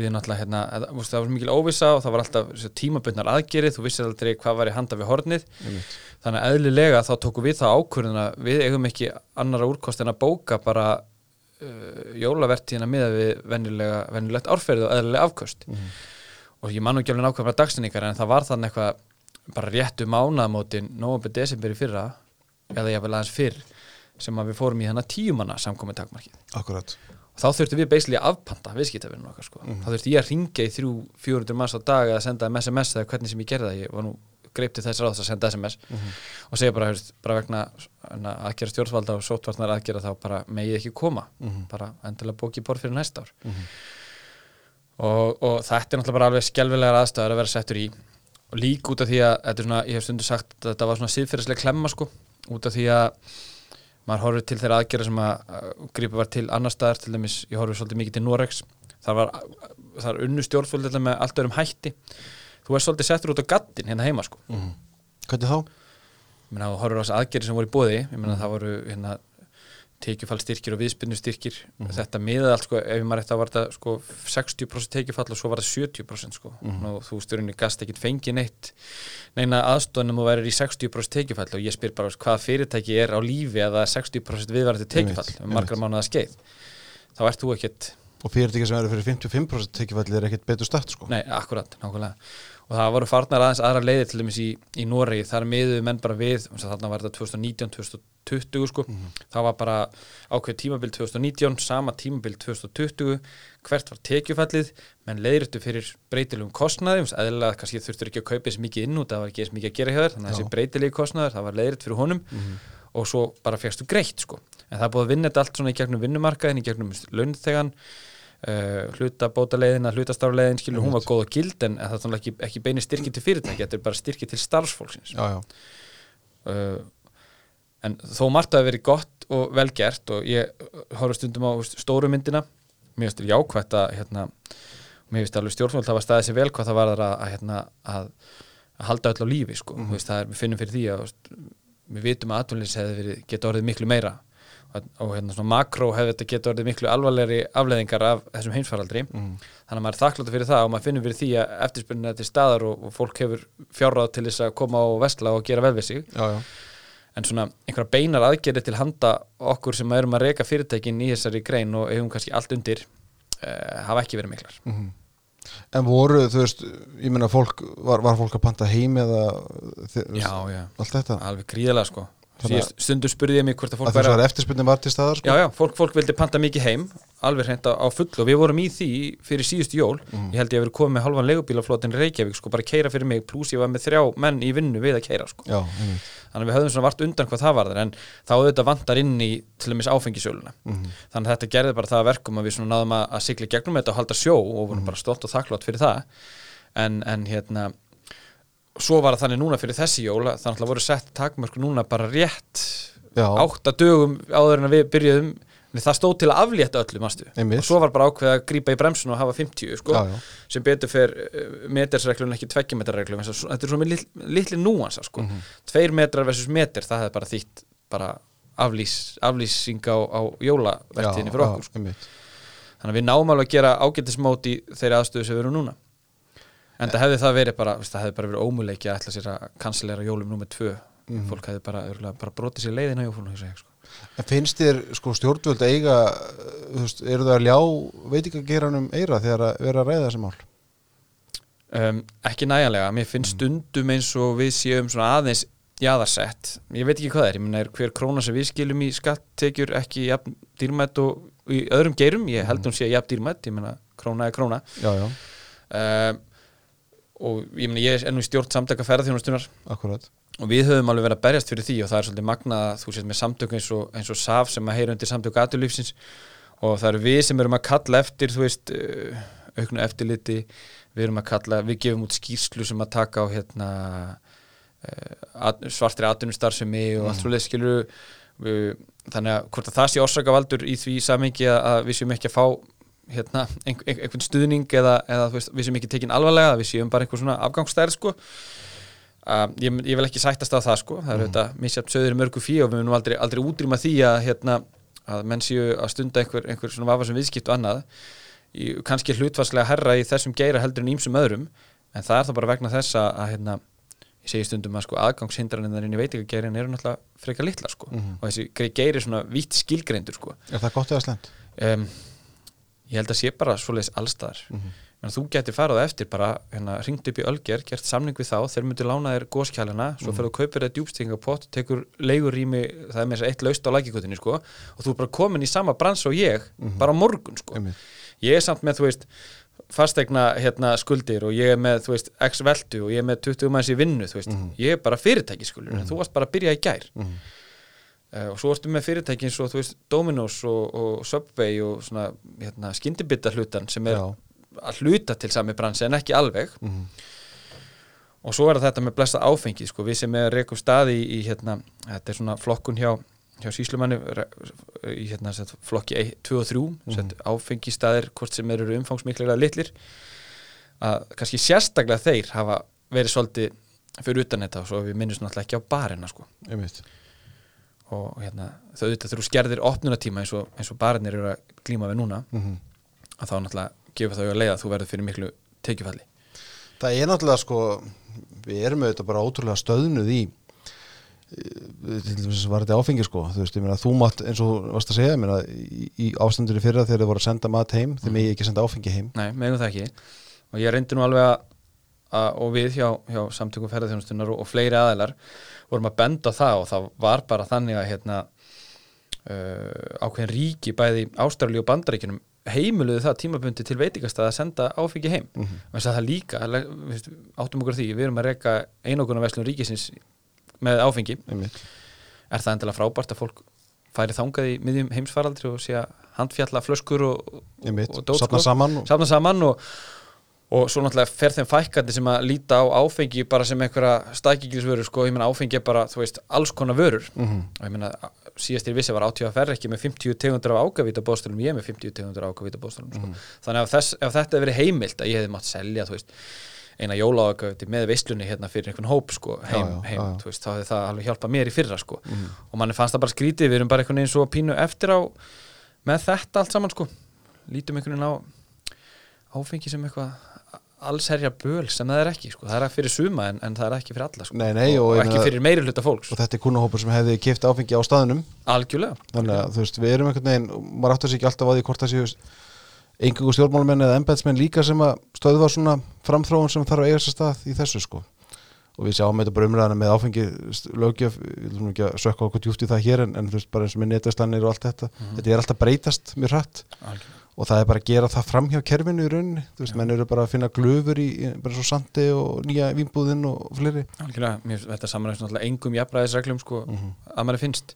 við erum alltaf hérna það var mikil óvisa og það var alltaf tímabundnar aðgerið þú vissir aldrei hvað var í handa við hornið. Mm -hmm. þannig að eðlilega þá tóku við það ákvörðuna við eigum ekki annara úrkost en að bóka bara uh, jólavertíðina miða við venjulegt árferð og eðlilega afkvöst mhm. og ég man ekki alveg nákvæmlega dagstinningar en það var þannig eitthvað bara réttu mánaðamótin november, desember í fyrra eða ég vil aðeins fyrr sem að við fórum í þannig tíumanna samkomið takmarkið Akkurat og þá þurftum við beislega að afpanta viðskiptafinnum okkar sko. mm -hmm. þá þurftum ég að ringa í þrjú, fjórundur manns á dag að senda SMS eða hvernig sem ég gerði það ég var nú greiptið þess ráðs að senda SMS mm -hmm. og segja bara, hefst, bara vegna aðgerra stjórnvalda og sótvarnar aðgerra þá bara megið ekki koma mm -hmm. bara endilega bókið bór fyrir næsta ár mhm. og, og þetta er náttúrulega bara alveg skjálfilegar aðstöðar að vera settur í og lík út af því að, svona, ég hef stundu sagt að þetta var svona síðferðislega klemma sko út af því að maður horfið til þeirra aðgerða sem að grípa var til annar staðar, til dæmis, ég horfið svolítið mikið til Norex, það var það er unnu stjórnfjöld með allt örum hætti þú er svolítið settur út á gattin hérna heima sko mm -hmm. Hvernig þá? Þú horfið á þessu aðgerði sem voru í bóði ég -hmm. það voru hérna teikjufallstyrkir og viðspinnustyrkir mm -hmm. þetta miðað allt sko, ef maður eftir að þetta sko 60% teikjufall og svo var það 70% sko, mm -hmm. og þú stjórnir gast ekkit fengi neitt neina aðstofnum og verður í 60% teikjufall og ég spyr bara hvað fyrirtæki er á lífi að það er 60% viðvarandi teikjufall um margar mánuða skeið þá ert þú ekkit og fyrirtæki sem verður fyrir 55% teikjufall er ekkit betur stætt sko. Nei, akkurat, nákvæmlega. Og það voru farnar aðeins aðra leiðir til dæmis í, í Noregi, þar miðuðu menn bara við þarna var þetta 2019-2020 sko, mm -hmm. það var bara ákveð tímabild 2019, sama tímabild 2020, hvert var tekjufallið? Menn leiðirtu fyrir breytilegum kostnaði, eða kannski þurftur ekki að kaupa eins mikið inn út, það var ekki eins mikið að gera hjá þér þannig að þessi breytilegi kostnaður, það var leiðirt fyrir honum. Mm -hmm. og svo bara fegstu greitt sko, en það búið að vinna þetta allt svona í gegnum vinnumarkaðin, í gegnum launþegan Uh, hlutabótaleiðina, hlutastarfleiðin skilur, hún var góð og gild en það er ekki, ekki beini styrki til fyrirtæki, þetta er bara styrki til starfsfólksins já, já. Uh, en þó margt að veri gott og velgert og ég horfa stundum á stóru myndina mér finnst þetta jákvæmt að hérna, mér finnst alveg stjórnvöld að staðið sér vel hvað það var að, að, hérna, að, að halda öll á lífi sko. mm -hmm. veist, er, við finnum fyrir því að við vitum að atvinnlýs geta orðið miklu meira og hérna svona makró hefði þetta getur orðið miklu alvarlegri afleðingar af þessum heimsfaraldri mm. þannig að maður er þakkláttu fyrir það og maður finnur fyrir því að eftirspunnið er til staðar og, og fólk hefur fjárráð til þess að koma á vestla og gera vel við sig já, já. en svona einhverja beinar aðgerði til handa okkur sem erum að reyka fyrirtækin í þessari grein og hefum kannski allt undir uh, hafa ekki verið miklar mm -hmm. En voru, þú veist, ég menna fólk var, var fólk að panta heim eða já, allt þetta? Alveg gríðilega sko stundu spurði ég mig hvort að fólk að eftirspunni var staðar sko? já, já, fólk, fólk vildi panta mikið heim alveg hreint á, full og við vorum í því fyrir síðust jól, mm. ég held ég að vera komið með halvan legubílaflótin Reykjavík, sko, bara keira fyrir mig pluss ég var með þrjá menn í vinnu við að keira sko. já, þannig að við höfðum svona vart undan hvað það var en þá auðvitað vandar inn í til dæmis áfengisjöluna mm. þannig að þetta gerði bara það verkum að við náðum að, að sigla gegnum þetta og halda sjó og vorum mm. bara stolt og þakklátt fyrir það en, en hérna svo var það þannig núna fyrir þessi jól þannig að voru sett takmörk núna bara rétt Já. átta dögum áður en við byrjuðum við það stóð til að aflétta öllu mástu Einmitt. og svo var bara ákveð að grípa í bremsun og hafa 50 sko, Já, já. sem betur fer metersreglun ekki tveggjumetrarreglun þetta er svo með lit, litli núansa sko. Mhm. tveir metrar versus meter það hefði bara þýtt bara aflýs, aflýsing á, á jólavertíðinni fyrir okkur sko. þannig að við náum alveg að gera ágættismót í þeirri aðstöðu sem við erum núna en það hefði það verið bara það hefði bara verið ómuleiki að ætla sér að kanslera jólum númer tvö. Mhm. fólk hefði bara, bara brotið sér leiðina jófólum sko. En finnst þér sko stjórnvöld eiga veist, eru það að ljá veitingageranum eira þegar að vera að ræða þessi mál? um, ekki næjanlega, mér finnst stundum eins og við séum aðeins jaðarsett, ég veit ekki hvað er. Ég menna er hver króna sem við skilum í skatttekjur ekki jafn dýrmætt og í öðrum geirum, ég held hún sé jafn dýrmætt. Ég menna króna er króna. Já, já, um, og ég menna ég er nú í stjórn samtaka ferðarþjónustunar og við höfum alveg verið að berjast fyrir því og það er svolítið magnað að þú sést með samtök eins og, eins og SAF sem að heyra undir samtök atulífsins og það eru við sem erum að kalla eftir þú veist, uh, auknu eftirliti. Við erum að kalla, við gefum út skýrslu sem að taka á hérna uh, svartri atvinnustarfsemi og allt svolítið skilur þannig að hvort að það sé orsakavaldur í því samengi að, að við séum ekki að fá hérna, ein, ein, einhvern stuðning eða, eða veist, við séum ekki tekin alvarlega við séum bara einhver svona afgangsstærð sko. Uh, ég, ég vil ekki sættast á það sko. Það er auðvitað misjafn söður í mörgu fí og við munum aldrei, aldrei útrýma því að, hérna, að menn séu að stunda einhver, einhver svona vafa sem viðskipt og annað í, kannski hlutvarslega herra í þessum geira heldur en ímsum öðrum. En það er þá bara vegna þess að, að hérna, ég segi stundum að sko aðgangshindranir inn í veitingageirin eru náttúrulega frekar litla sko. Og þessi geiri svona vítt skilgreindur sko. Er það gott eða slemt? um, ég held að sé bara svoleiðis allstaðar en þú getur farað eftir bara hérna, ringt upp í Ölger, gert samning við þá þeir myndir lána þér góskjælina svo fyrir að kaupir það djúbstingapott, tekur leigurými það er með þess að eitt laust á lækikutinni sko, og þú er bara komin í sama brans og ég bara á morgun sko. Ég er samt með þú veist fastegna hérna, skuldir og ég er með þú veist, x veldu og ég er með 20 manns í vinnu veist, ég er bara fyrirtæki skuldur en þú varst bara að byrja í gær. Uh, og svo ertu með fyrirtæki eins og þú veist Dominos og, og Subway og svona hérna, skyndibita hlutan sem er Já. að hluta til sami bransi en ekki alveg Mhm. og svo er þetta með blessa áfengi sko, við sem er rekum staði í, í hérna, þetta er svona flokkun hjá, hjá síslumanni í hérna, sett, flokki 1, 2 og 3 mm. áfengi staðir hvort sem eru umfangsmiklega litlir að kannski sérstaklega þeir hafa verið svolítið fyrir utan þetta og svo við minnumst náttúrulega ekki á barina sko Einmitt. Og hérna, þau auðvitað þurfu skerðir opnunatíma eins og, eins og barinir eru að glíma við núna. Mhm. að þá náttúrulega gefur þau að leiða að þú verður fyrir miklu tekjufalli. Það er náttúrulega sko við erum auðvitað bara ótrúlega stöðnuð í eh, til dæmis var þetta áfengi sko. Þú veist, ég meina þú mátt eins og varst að segja ég meina, í, í ástandur í fyrra þegar þið voru að senda mat heim þeir megi ekki senda áfengi heim. Nei, megum það ekki. Og ég reyndi nú alveg að, að og við hjá, hjá samtökum ferðarþjónustunar og, og fleiri aðeilar vorum að benda það og það var bara þannig að hérna uh, ákveðin ríki bæði Ástralíu og Bandaríkjunum heimiluðu það tímabundi til veitingastað að senda áfengi heim mm -hmm. það er líka, áttum okkur því við erum að reyka einokunar veslun ríkisins með áfengi Einmitt. er það endilega frábært að fólk færi þangað í miðjum heimsfaraldri og sé að handfjalla flöskur og, og dót, Safna sko. saman og- safna saman og, og svo náttúrulega fer þeim fækkandi sem að líta á áfengi bara sem einhverja stækiklisvörur sko, ég meina áfengi er bara, þú veist, alls konar vörur. Mhm. og ég meina, síðast ég vissi var átíða ferð ekki með 50 tegundur af ágavíta bóðstölum ég með 50 tegundur af ágavíta bóðstölum sko. þannig að ef, þess, ef þetta hefði verið heimilt að ég hefði mátt selja, þú veist eina jólaágavíti með veislunni hérna fyrir einhvern hóp sko, heim, Já, já, heim já, þú veist, þá hefði það alveg hjálpað mér í fyrra sko. og manni fannst það bara skrítið, við erum bara einhvern veginn sko. Áfengi sem eitthvað allsherja böl sem það er ekki sko. það er fyrir suma en, en það er ekki fyrir alla sko. Nei, nei, og, og ekki fyrir meiri hluta fólks. Og þetta er kunnahópur sem hefði kipt áfengi á staðnum. Algjörlega. Þannig að þú veist, við erum einhvern veginn maður áttur sér ekki alltaf á því hvort það séu einhverjum stjórnmálamenn eða embætsmenn líka sem að stöðva svona framþróun sem þarf að eiga sér stað í þessu sko. Og við sjáum þetta bara umræðana með áfengi lögjöf, við viljum ekki að sökka okkur djúft í það hér en, en þú veist bara eins og með netastannir og allt þetta. Þetta er alltaf breytast mjög hrætt algjörlega. Og það er bara að gera það fram hjá kerfinu í rauninni, þú veist, menn eru bara að finna glöfur í, bara svo sandi og nýja vínbúðin og fleiri. Algjörlega. Mér, þetta samanlægst náttúrulega engum jafnræðisreglum sko, að manni finnst.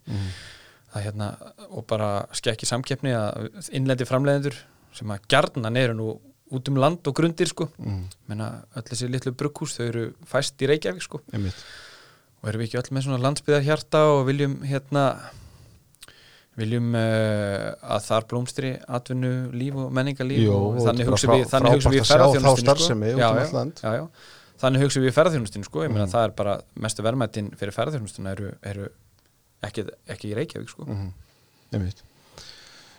Það hérna, og bara skekki samkeppni að innlendi framleiðendur sem að gjarnan eru nú út um land og grundir sko. Mm. Menna, öll þessi litlu brugghús þau eru fæst í Reykjavík sko. Einmitt, og erum við ekki öll með svona landsbyðar hjarta og viljum hérna viljum uh, að þar blómstri atvinnu líf og menningarlíf þannig hugsa við, frá- þannig hugsa við ferðarþjónustinu út um þannig hugsa við ferðarþjónustinu sko. ég meina Mhm. það er bara mestu verðmættin fyrir ferðarþjónustinu eru, eru ekki, ekki í Reykjavík sko. mm -hmm.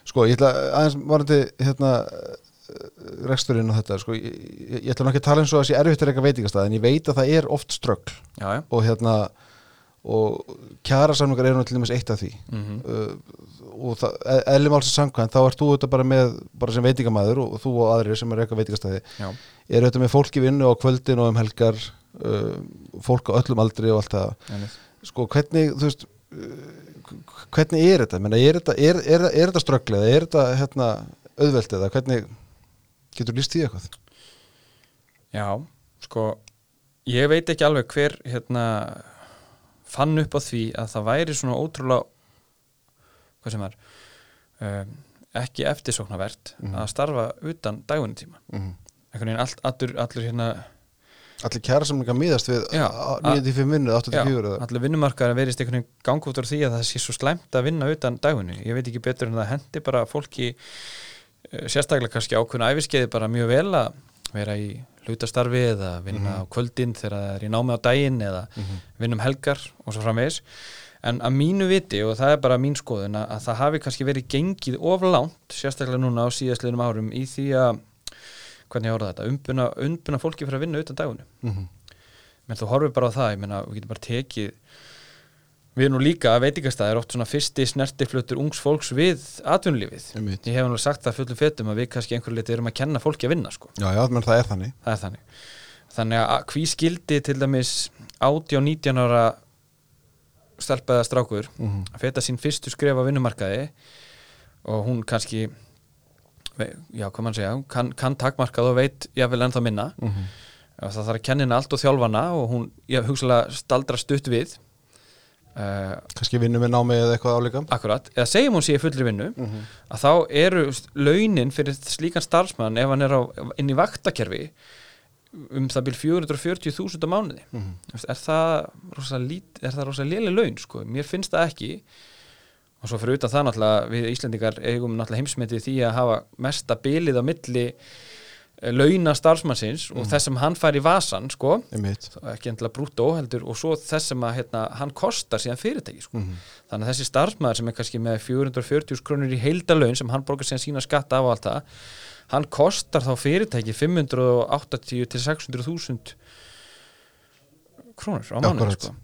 sko ég ætla aðeins varandi hérna reksturinn og þetta sko, ég, ég, ég ætla nú ekki að tala eins og að sé erfitt að reyka veitingastað en ég veit að það er oft já, og hérna og kjara samlingar til dæmis eitt af því. Mm uh, og eðli málsins samkvæmt þá ert þú þetta bara með bara sem veitingamæður og, og þú og aðrir sem er reyka veitingastæði eru þetta með fólk í vinnu á kvöldin og um helgar uh, fólk á öllum aldri og allt það. Sko hvernig þú veist uh, hvernig er þetta, Menna, er þetta er, er, er þetta ströggl eða er þetta hérna, auðvelt eða hvernig getur líst því eitthvað? Já, sko ég veit ekki alveg hver hérna fann upp á því að það væri svona ótrúlega hvað sem er um, ekki eftirsóknarvert Mhm. að starfa utan dagvinnutíma mm -hmm. einhvern veginn allt, allur, allur hérna allir kjara samlingar miðast við Já, 9-5 vinnu, 8-4 eða allir vinnumarkaðar verist einhvern veginn gangi út á því að það sé svo slæmt að vinna utan dagvinnu ég veit ekki betur en það hendi bara fólki eh, sérstaklega kannski ákveðna æfiskeiði bara mjög vel að vera í hlutastarfi eða vinna Mhm. á kvöldin þegar það er í námi á daginn eða Mhm. vinnum helgar og svo framvegis en að mínu viti og það er bara mín skoðun að, að það hafi kannski verið gengið of langt sérstaklega núna á síðastliðnum árum í því að hvernig ég orða þetta, umbuna, umbuna fólki fyrir að vinna utan dagunum Mhm. menn þú horfir bara á það, ég meina við getum bara tekið við erum nú líka að veitingastæðir oft svona fyrsti snertiflutur ungs fólks við atvinnulífið. Ég hef nú sagt það fullum fetum að við kannski einhverju liti erum að kenna fólki að vinna sko. Já, já, menn það er þannig. Það er þannig. Þannig að hví skildi til dæmis 18-19 ára stelpaða strákur mm -hmm. að feta sín fyrstu skref á vinnumarkaði og hún kannski já, hvað mann segja, kann, kann takmarkað og veit jáfnvel ennþá minna. Og það þarf að kenna henni allt og þjálfana og hún, ég hugsalega staldra stutt við uh, Kannski vinnu með námi eða eitthvað álíka? akkurat, eða segjum hún sé fullri vinnu mm -hmm. að þá eru launin fyrir slíkan starfsmann ef hann er á, inn í vaktakerfi um það byrj 440.000 á mánuði. Þú veist, er það rosa, lít, er það rosa léli laun sko? mér finnst það ekki. Og svo fyrir utan það náttúrulega við Íslendingar eigum náttúrulega heimsmetið því að hafa mesta bilið á milli launa starfsmannsins og þess sem hann fær í vasan sko, ekki endilega brúttó heldur og svo þess sem að hérna, hann kostar síðan fyrirtæki sko. mm þannig að þessi starfsmæður sem er kannski með 440 krónur í heildalaun sem hann borgar síðan sína skatta á og allt það hann kostar þá fyrirtæki 580 til 600 þúsund krónur á Akkúrat. sko.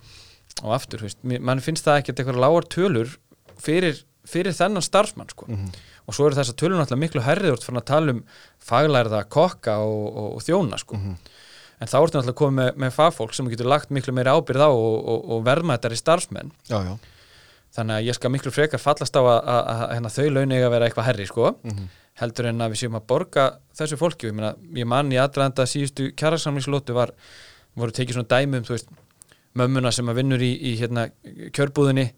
og aftur, mann finnst það ekkert eitthvað lágar tölur fyrir, fyrir þennan starfsmann sko. -hmm. Og svo eru þessar tölur náttúrulega miklu herriður fyrir að tala um faglærða kokka og, og, og þjóna sko. Mhm. en þá ertu náttúrulega komið með, með fagfólk sem getur lagt miklu meiri ábyrð á og, og, og verðmættari starfsmenn. Já, já. Þannig að ég skal miklu frekar fallast á að, að, að hérna, þau laun eiga að vera eitthvað herri sko, mm heldur en að við séum að borga þessu fólki, ég, meina, ég man í aðdraðanda síðustu kjærasamlingslótu var voru tekið svona dæmi um mömmuna sem að vinnur í, í hérna, kjörbúðinni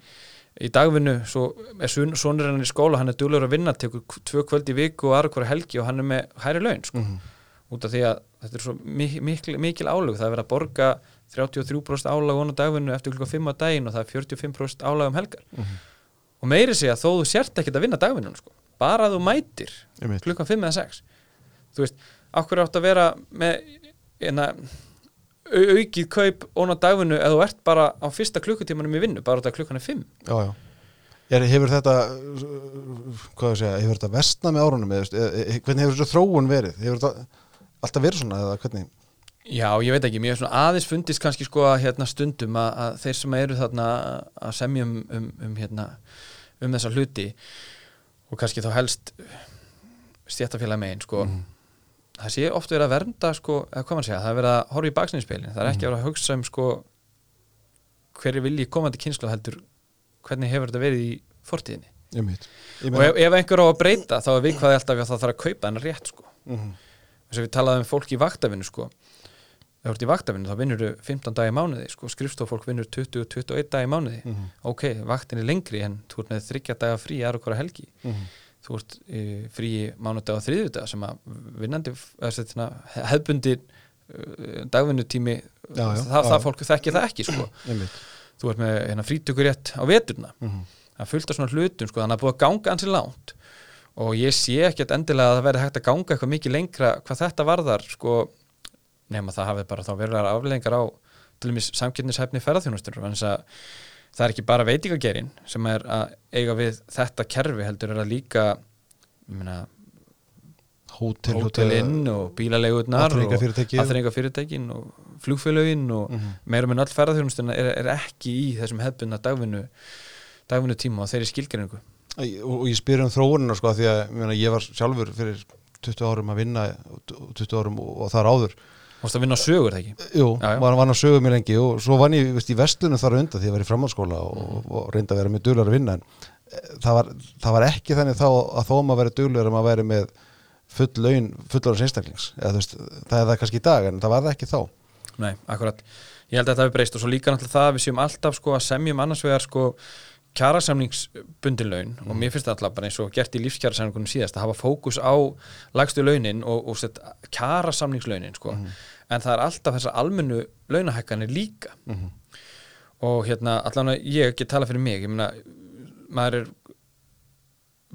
í dagvinnu svo er son- sonur hennar í skóla hann er duglegur að vinna, tekur tvö kvöld í viku og aðra hverja helgi og hann er með hæri laun sko, -hmm. út af því að þetta er svo mikil, mikil, mikil álög, það er verið að borga 33% álag vonu dagvinnu eftir klukka 5 á daginn og það er 45% álag um helgar Mhm. og meiri segja þó þú sért ekkert að vinna dagvinnun sko. bara að þú mætir klukkan 5 eða 6 þú veist, okkur átt að vera með eina, au, aukið kaup ón á dagvinnu eða þú ert bara á fyrsta klukkutímanum í vinnu bara þetta klukkan er 5 Já, já Er, hefur þetta, hvað ég segja, hefur þetta vestnað með árunum eða, veist, eða, eða, hvernig hefur þessu þróun verið? Hefur þetta alltaf verið svona eða hvernig? Já, ég veit ekki, mér er svona aðeins fundist kannski sko að hérna stundum að, að þeir sem eru þarna að semja um, um, um hérna um þessa hluti og kannski þá helst stjættafélag megin sko Mhm. Það sé oft verið að vernda sko, eða hvað mann segja, það er verið að horfa í baksninspeilin það er ekki verið að hugsa um sko hverju vilji komandi kynslu heldur hvernig hefur þetta verið í fortíðinni. Einmitt. Ég og ef, ef einhver á að breyta þá er viðkvæði alltaf að það þarf að kaupa hennar rétt sko. Mm þess að við talaðum um fólk í vaktavinu sko. Ef þú ert í vaktavinu þá vinnur þú 15 dag í mánuði sko, skrifstofólk vinnur 20-21 dag í mánuði. -hmm. ok, vaktin er lengri en þú ert með þryggja daga frí aðra hvora helgi. Mhm. Þú ert e, frí mánudag og þriðjudag sem að vinnandi þetta, hefðbundi uh, dagvinnutími það, já. það fólk þekki það ekki sko. <clears throat> Þú ert með hérna, frítökurétt á veturna. Mhm. það er fullt af svona hlutum sko, þannig að búið að ganga ansi langt. Og ég sé ekkert endilega að það verði hægt að ganga eitthvað mikið lengra hvað þetta varðar sko, nema það hafi bara þá verulegar afleðingar á til dæmis samkynningshæfni ferðarþjónustur en þess að það er ekki bara veitingagerin sem er að eiga við þetta kerfi heldur er að líka meina, hótel, hótelinn og bílaleigurnar og Afþreyingafyrirtækið. aðþreyingafyrirtækin og flugfélögin og Mhm. meira með öll ferðarþjónustuna er, er ekki í þessum hefbunna dagvinnu dagvinnu tíma og þeirri skilgreiningu og, og ég spyr um þróunina sko því að ég, meina, ég var sjálfur fyrir 20 árum að vinna 20 árum og, og þar áður Veist að vinna á sögur, það ekki? Jú, Já, já. var hann að sögu mér lengi og svo vann ég veist, í vestlunum þar á undan því ég var í framhaldsskóla og, Mhm. og reyndi að vera með duglegar að vinna en eh, það var, það var ekki þannig þá að þó maður verið duglegar að maður verið með full laun, eða þú veist, það er það kannski í dag en það var það ekki þá Nei, akkurat. Ég held að þetta hefur breyst og svo líka náttúrulega það að við séum alltaf sko að semjum annars vegar sko kjarasamningsbundin laun og mér finnst það alltaf bara eins og gert í lífskjarasamningunum síðast að hafa fókus á lagstu launin og, og sett kjarasamningslaunin sko en það er alltaf þessar almennu launahækkanir líka. Mhm. og hérna allan að ég get tala fyrir mig ég meina, maður er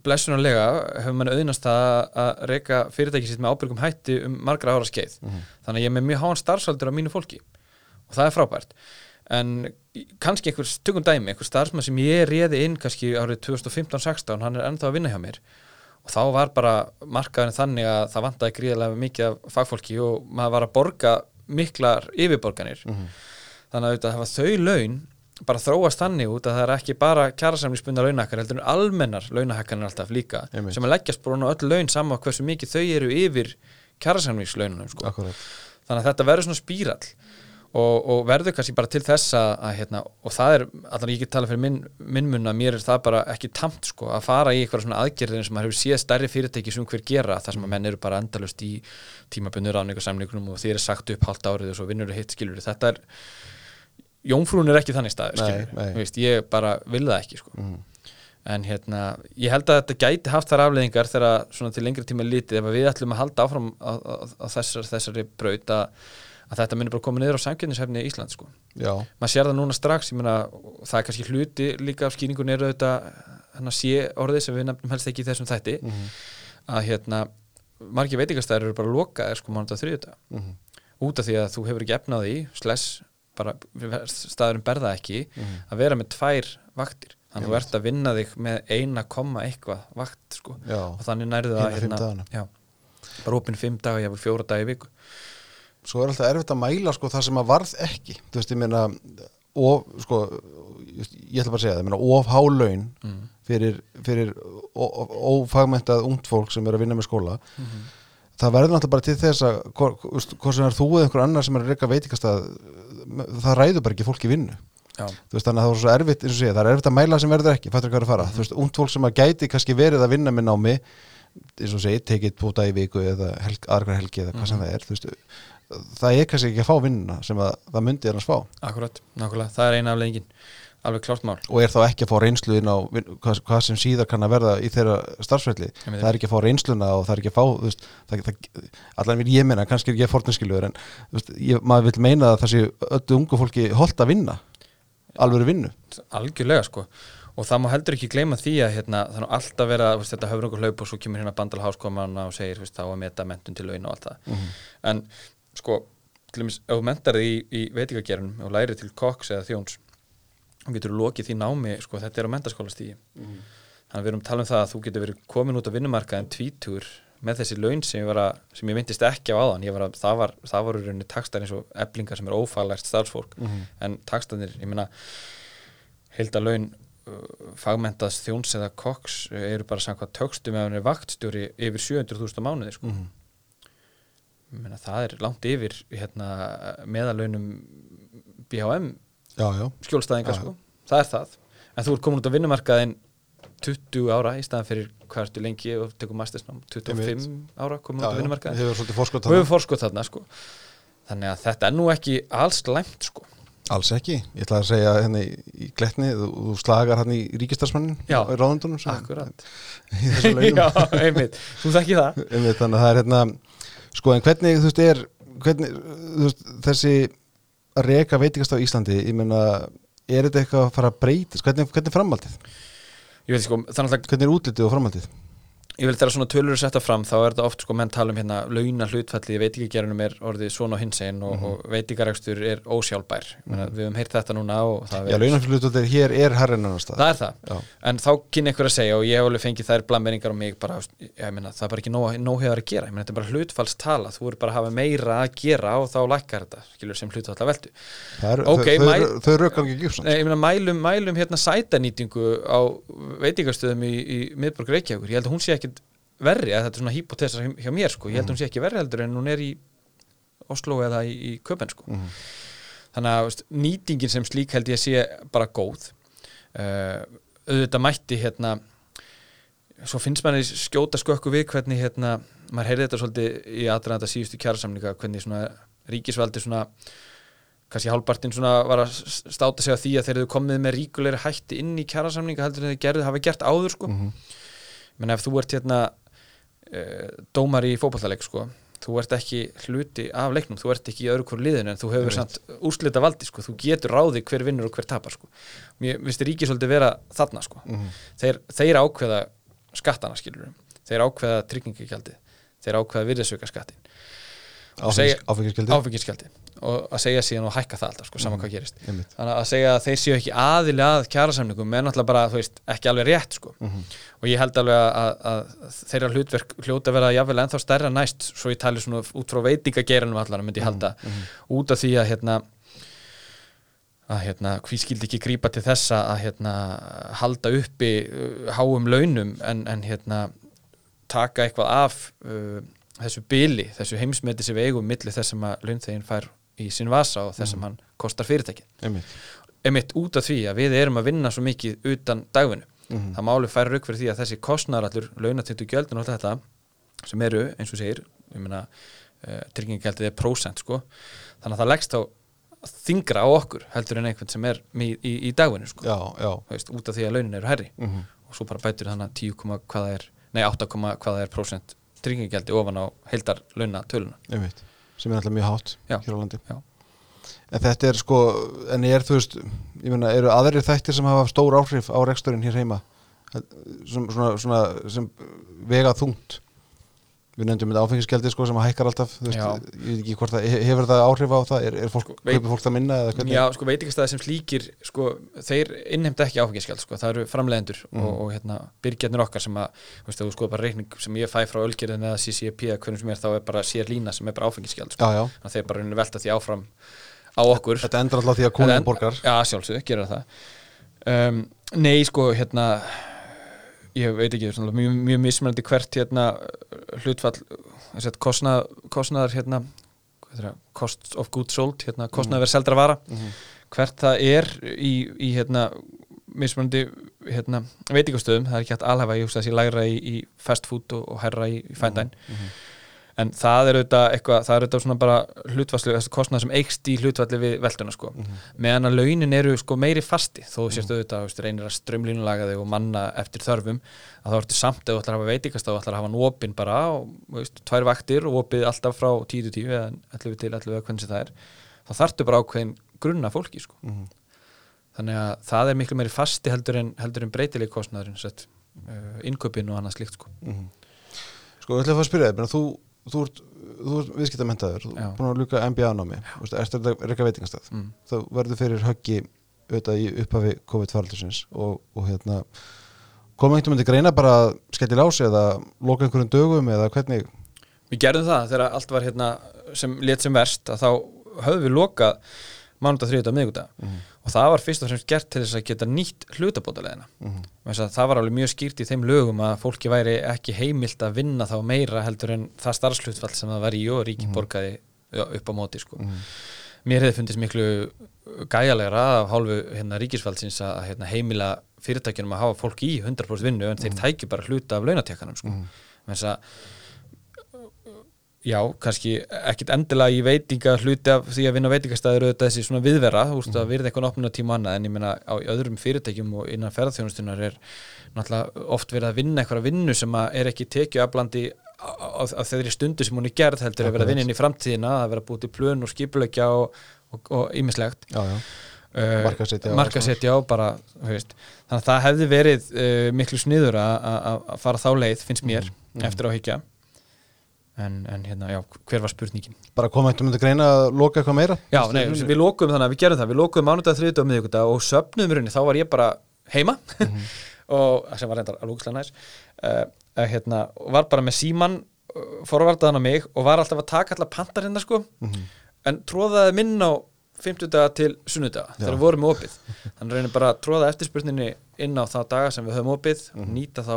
blessunarlega hefur mann auðnast að, reyka fyrirtæki sitt með ábyrgum hætti um margra ára skeið. Þannig að ég er með mjög háan starfsaldur af mínu fólki. Og það er frábært. En kannski einhver tökum dæmi einhver starfsmann sem ég réði inn kannski árið 2015-16 hann er ennþá að vinna hjá mér og þá var bara markaðin þannig að það vantaði gríðarlega mikið af fagfólki og maður var að borga miklar yfirborganir þannig að auðvitað hafa þau laun bara þróast þannig út að það er ekki bara kjærasamlingsbundar launahækkanir heldur en almennar launahækkanir alltaf líka Einmitt. sem að leggjast bara á öll laun saman hversu mikið þau eru yfir kjærasamlingslaununum sko. Þannig að þetta verður svona spírall og, og verður kannski bara til þess að, að hérna, og það er, allan ég get tala fyrir minn, minn mun að mér er það bara ekki tamt sko, að fara í eitthvað svona aðgerðin sem maður hefur séð stærri fyrirtæki sem hver gera þar sem að menn eru bara endalust í tímabundur ráningarsamningunum og þeir eru sagt upp hálft árið og svo vinnur hitt skilur þetta er Jónfrún er ekki þannig Nei, skilur nei. Veist, ég bara vil það ekki sko. Mhm. en hérna, ég held að þetta gæti haft þar afleðingar þegar svona til lengri tíma litið ef við ætlum að halda áfram á, á, á þessar, þessari braut að, að þetta myndir bara koma niður á samkjöfnishefni í Ísland sko. Maður sér það núna strax, og það er kannski hluti líka af skýringun er auðvitað hann að sé orðið sem við nefnum helst ekki í þessum þætti. Mhm. að hérna, margir veitingastæður eru bara lokaðir sko mánudag þriðjudag. Mhm. út af því að þú hefur ekki efnað því sless, bara staðurum berða ekki Mhm. að vera með tvær vaktir. Þannig að þú ert að vinna þig með eina komma eitthvað vakt sko. Já. Og þannig nærðu það já, bara opinn fimm daga, ég hefur fjóra daga í viku Svo er alltaf erfitt að mæla sko það sem að varð ekki. Þú veist, ég meina of, sko, ég ætla bara að segja það, ég meina of há laun mm. fyrir, fyrir ófagmentað ungt fólk sem er að vinna með skóla Mhm. það verður náttúrulega bara til þess að hvort sem er þú eða einhver annar sem er að reyka veitingastað það ræður bara ekki fólk í vinnu. Já, þú veist þannig að það er svo erfitt eins og sé, það er erfitt að mæla sem verður ekki, fattur hvað er að fara. Þú veist, ungt fólk sem að gæti kannski verið að vinna með námi eins og segi, tekið dag í viku eða helg, aðra helgi eða hvað sem það er þú veist, það er kannski ekki að fá vinnuna sem að það myndi annars fá akkurat, nákvæmlega. Það er eina af lengin, alveg klárt mál. Og er þá ekki að fá reynslu inn á hvað, hvað sem síðar kann að verða í þeirra starfsvelli það er ekki. að fá reynsluna og það er ekki að fá veist, það, það, allan vil ég meina, kannski er ég fortinskilur en veist, ég, maður vil meina að sé öllu ungu fólki holdt að vinna alveg vinnu. Algjörlega sko. Og það má heldur ekki gleyma því að hérna, er nú alltaf vera, veist, þetta höfur einhver hlaup og svo kemur hérna bandal háskoman og segir þá að meta mentun til laun og allt það. Mhm. en sko, til dæmis ef þú mentar þig í, í veitingagerunum og lærir til koks eða þjóns og getur lokið því námi, sko, þetta er á mentaskólastígi þannig að við erum að tala um það að þú getur verið komin út á vinnumarkað en tvítur með þessi laun sem ég, að, sem ég myndist ekki á áðan. Ég var að, það var, það var rauninni takstar eins og eblingar sem er ófaglært starfsfólk. En takstarnir, ég meina heilda laun uh, fagmentaðs þjóns eða koks eru bara samkvæmt tökstum er vaktstjóri yfir 700.000 á mánuði sko. Mhm. Ég meina, það er langt yfir hérna, meðalaunum BHM já, já, skjólstæðinga Já, sko. það er það. En þú ert komin út á vinnumarkaðin 20 ára í staðan fyrir hvað ertu lengi og tekur mastersnám? 25 Einmitt. ára komin út á vinnumarkaðin hefur svolítið fórskot þarna. sko. þannig að þetta er nú ekki alls læmt sko. alls ekki, ég ætla að segja henni í gletni, þú, þú slagar hann í ríkistarsmannin Já. í akkurat. <laughs> <laughs> Já, einmitt, þú þekki það. Einmitt, þannig að það er hérna sko en hvernig þú veist er hvernig, veist, þessi að reka veitingast á Íslandi ég meina er þetta eitthvað að fara að breytast? Hvernig, hvernig er framhaldið, ég veit sko, þannig að hvernig er útlitið og framhaldið ég vil þegar svona tölur er setta fram þá er þetta oft sko menn tala um hérna launa hlutfalli í veitingagerunum er orðið svona og hins einn og, Mhm. og veitingarekstur er ósjálfbær. Mm við höfum heyrt þetta núna og það, Já, er- launafylgjutur hér er herrin annar stað það er það. Já, en þá kynni ykkur að segja og ég hef alveg fengið þær blammeringar á mig bara, ég meina, það er bara ekki hefur að gera. Ég meina, þetta er bara hlutfallstala, þú er bara að hafa meira að gera og þá lækkar þetta, skilur sem hlutfall að veldu verri, að þetta er svona hypotesa hjá, mér sko, ég held að hún sé ekki verri heldur en hún er í Oslo eða í, í Köpen sko. Mhm. þannig að nýtingin sem slík held ég sé bara góð. Uh, auðvitað mætti hérna svo finnst manni skjóta skökku við hvernig hérna, maður heyrði þetta svolítið í aðræðanda síðustu kjærasamninga hvernig svona ríkisvaldi svona kannski hálfpartinn svona var að státa sig á því að þeir eru komið með ríkulegri hætti inn í kjærasamninga heldur en þeir gerðu, hafa gert áður sko. Mhm. menn ef þú ert hérna dómar í fótballtaleik sko. Þú ert ekki hluti af leiknum þú ert ekki í öðru hverju liðinu en þú hefur úrslita valdi sko, þú getur ráði hver vinnur og hver tapar sko. Mér finnst ríkið svolítið vera þarna sko. Mhm. þeir, þeir ákveða skattana skilur þeir ákveða tryggingagjaldið. Þeir ákveða virðisauka skattin áfengiskjaldi og að segja síðan og hækka það alltaf sko, saman hvað gerist Einmitt. þannig að segja að þeir séu ekki aðili að kjærasamningum er náttúrulega bara, þú veist, ekki alveg rétt sko. Mhm. og ég held alveg að, að, þeirra hlutverk hljóta að vera jafnvel ennþá stærra næst svo ég tali svona út frá veitingageiranum allar myndi ég halda, út af því að hérna að hérna, hví skildi ekki grípa til þessa að hérna halda uppi uh, háum launum en, en hérna taka eitthvað af uh, þessu bili, þessu heimsmeti sem við eigum milli þess að launþegin fær í sinn vasa og þess sem hann kostar fyrirtæki Einmitt. emitt út af því að við erum að vinna svo mikið utan dagvinnu Mhm. það máli færa rauk fyrir því að þessi kostnar allur launatindu gjöldin og allt þetta sem eru, eins og segir uh, tryggingagjaldið er prósent sko, þannig að það leggst á þingra á okkur heldur en einhvern sem er í, í, í dagvinnu sko, út af því að launin eru herri Mhm. og svo bara bætur þannig að 10, komma hvað er nei 8, komma hvað er prósent tryggingagjaldi ofan á heildar launa töluna Einmitt. Sem er alltaf mjög hátt Já. hér á landi Já. en þetta er sko en er þú veist, ég meina, eru aðrir þættir sem hafa stór áhrif á reksturinn hér heima sem, svona, svona, sem vega þungt við nefndum þetta áfengiskjaldi sko sem hækkar alltaf þú veist, ég veit ekki hvort það, hefur það áhrif á það? Er, er fólk, Sko, veit- fólk það minna eða hvernig? Já, sko veitingastæði sem slíkir sko, þeir innheimta ekki áfengiskjald sko, það eru framleiðendur Mhm. og, og hérna, byrgjarnir okkar sem að, þú veist, þú skoður bara reikning sem ég fæ frá Ölgerðin eða CCP eða hvernig sem er, þá er bara sér lína sem er bara áfengiskjald sko. þannig að þeir bara velta því áfram á okkur. Þetta endur alltaf því að konum En- borgar. Já, sjálfsög, um, Nei, sko, hérna ég veit ekki, svona, mjög, mjög mismunandi hvert hérna hlutfall þess að kostnað, kostnaðar hérna það, cost of goods sold hérna, kostnaðar verið seldra vara Mhm. hvert það er í, í hérna mismunandi hérna, veitingastöðum, það er ekki hægt alhæfa ég hugsa að sé lægra í, í fast food og, og herra í, í fændæn Mhm. En það er auðvitað eitthvað, það er auðvitað svona bara hlutfallslega, þessi kostnað sem eikst í hlutfalli við velduna sko Mhm. meðan að launin eru sko meiri fasti þó þú sést auðvitað, þú veist, reynir að strömlínulaga þig og manna eftir þörfum að þá ertu samt ef þú ætlar að hafa veitingast þá ætlar að hafa opinn bara og þú veist, tvær vaktir og opið alltaf frá 10 til 10 eða 11 til 11 eða hvernig sem það er þá þarftu bara ákveðin grunna fólki sko. Mhm. þannig að það er miklu meiri fasti heldur en, heldur en breytileg kostnaðurinn sett, uh, innköpin og annað slíkt sko. Mhm. Sko, ég ætla að fá að spyrja þig, þú, þú ert, þú ert viðskiptamentaður, þú ert búin að luka MBA-námi, ertu þetta reyka veitingastað, mm. þá verður fyrir höggi auðvitað í upphafi COVID-faraldusins og, og hérna, kom einhvern veginn til greina bara að skelli lási eða loka einhverjum dögum eða hvernig, Við gerðum það þegar allt var hérna sem let sem verst að þá höfðum við lokað mánudag, þriðudag, miðgudag Mhm. og það var fyrst og fremst gert til þess að geta nýtt hlutabótaleðina mm það var alveg mjög skýrt í þeim lögum að fólki væri ekki heimilt að vinna þá meira heldur en það starfslutfall sem það var í og ríki borgaði já, upp á móti sko. Mhm. mér hefði fundist miklu gæjalegra af hálfu hérna, ríkisfaldsins að hérna, heimila fyrirtækjunum að hafa fólk í 100% vinnu en þeir tækju bara hluta af launatekkanum sko. Mhm. mm. já, kannski ekkit endilega í veitinga hluti af því að vinna veitingastæður auðvitað þessi svona viðvera, þú veist að virða eitthvað opnuna tíma annað en ég meina á öðrum fyrirtækjum og innan ferðarþjónustunar er náttúrulega oft verið að vinna eitthvað vinnu sem að er ekki tekið á, á þeirri stundu sem hún er gerð heldur að vera að vinna inn í framtíðina að vera búið til plön og skipulegja og ímislegt já, já, Markaðssetja og markasetja á bara veist. þannig að það hefði verið uh, miklu sniður að- fara þá leið finnst mér, Mhm. eftir á higgja en, en hérna, já, hver var spurningin? Bara koma eitthvað myndi greina að loka eitthvað meira? Já, nei, við lókuðum þannig að við gerum það Við lókuðum mánudag, þriðudag og miðvikudag og söfnuðum í rauninni, þá var ég bara heima. <laughs> Og sem var reyndar alveg úkslega næs uh, hérna, var bara með síman uh, forvartaðan á mig og var alltaf að taka allar pantar hérna sko. En tróðaði minn á 50 daga til sunnudaga þegar við vorum opið. Þannig reynir bara að tróða eftirspurninni inn á þá daga sem við höfum opið nýta þá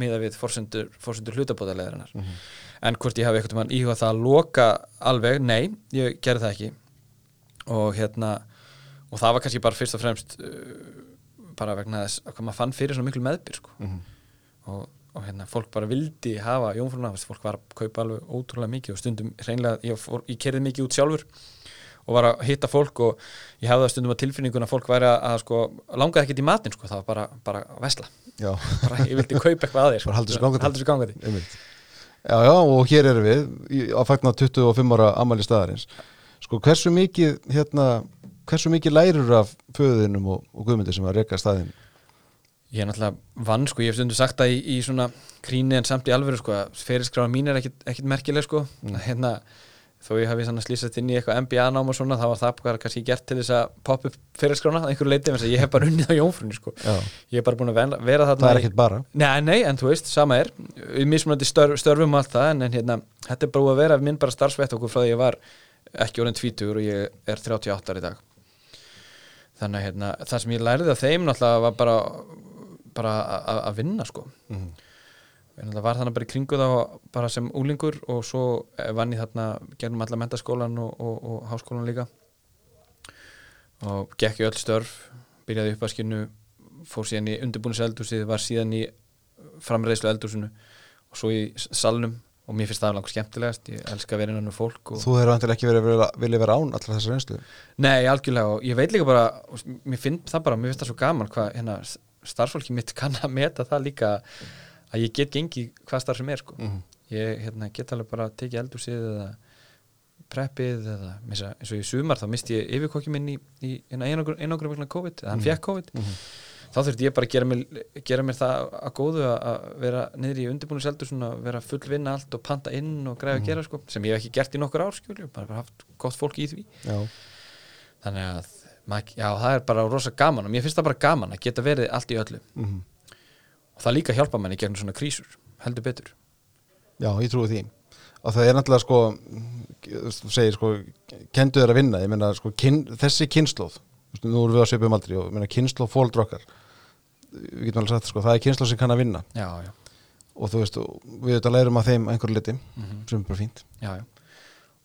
miða við forsendur, forsendur hlutabóðaleðarinnar en hvort ég hafi eitthvað mann íhugað það að loka alveg, nei, ég gerði það ekki. Og hérna og það var kannski bara fyrst og fremst uh, bara vegna þess að maður fann fyrir svona miklu meðbyr sko. og, og hérna fólk bara vildi hafa jónfrúna, fólk var að kaupa alveg ótrúlega mikið og stundum hreinlega, ég, fór, ég kerði mikið út sjálfur og var að hitta fólk og ég hafði það stundum að tilfinningun að fólk væri að, að sko, langaði ekkert í matinn sko, það var bara, bara að vesla bara, ég vildi kaupa eitthvað að þér sko. Halda þessu gangandi. Já, já, og hér erum við að fagna 25 ára ammæli staðarins. Sko, hversu mikið hérna, hversu mikið lærur af föðinum og, og guðmyndi sem að reka staðin Ég er náttúrulega vann sko, ég hef stundu sagt það í, í svona gríni en samt í alvöru sko, að ferilskráða mín er ekkit, ekkit merkileg sko, mm. hérna þó ég hafi slýsast inn í eitthvað MBA-nám og svona, þá var það bara kannski gert til þess að poppa upp ferilskrána að einhverju leiti, ég hef bara unnið á jónfrunni sko, ég hef bara búin að vera, þarna það er ekkert bara. Nei, nei, en þú veist, sama er. Við mismunandi störf, störfum allt það en, en hérna, þetta er bara að vera minn bara starfsvett okkur frá því ég var ekki orðin 20 og ég er 38 ára í dag. Þannig að hérna, það sem ég lærði af þeim náttúrulega var bara, bara að vinna sko. Mhm. Ég var þannig bara í kringu þá bara sem úlingur og svo eh, vann ég þarna gegnum alla mentaskólan og, og, og háskólan líka. Og gekk í öll störf byrjaði upp að skinu fór síðan í undirbúnis eldhúsið var síðan í framreiðslu eldhúsinu og svo í salnum. Og mér finnst það langt skemmtilegast ég elska að vera innan um fólk þú hefur vantilega ekki verið vilja, vilja vera án allar þessar reynslu? Nei, algjörlega. Og ég veit líka bara mér finn það bara, mér finnst það svo gaman hvað hérna, starfsfólki mitt kann að meta það líka að ég get gengið hvað starf sem er sko. Mhm. ég hérna, get alveg bara að tekið eldhúsið eða preppið eða missa, eins og í sumar þá misti ég yfirkokki minn í, í einangur vegna COVID, eða hann fekk COVID. Þá þurfti ég bara að gera mér, gera mér það að góðu að- að vera niður í undirbúiniseldur svona, vera full vinna allt og panta inn og græða að gera sko, sem ég hef ekki gert í nokkur ár skjölju, bara, bara haft gott fólk í því. Já, þannig að já, það er bara rosa gaman og mér finnst það bara gaman að geta verið allt í öllu. Mhm. Og það líka hjálpa manni gegnum svona krísur heldur betur. Já, ég trúi því. Og það er náttúrulega sko þú segir sko, kendu þér að vinna ég meina sko, kyn, þessi kynnslóð nú erum við að svipum aldrei og ég meina kynnslóð fólk okkar við getum alveg sagt sko, það er kynnslóð sem kann að vinna. Já, já, og þú veist, við þetta lærum að þeim einhverju liti, Mhm. sem er bara fínt. Já, já.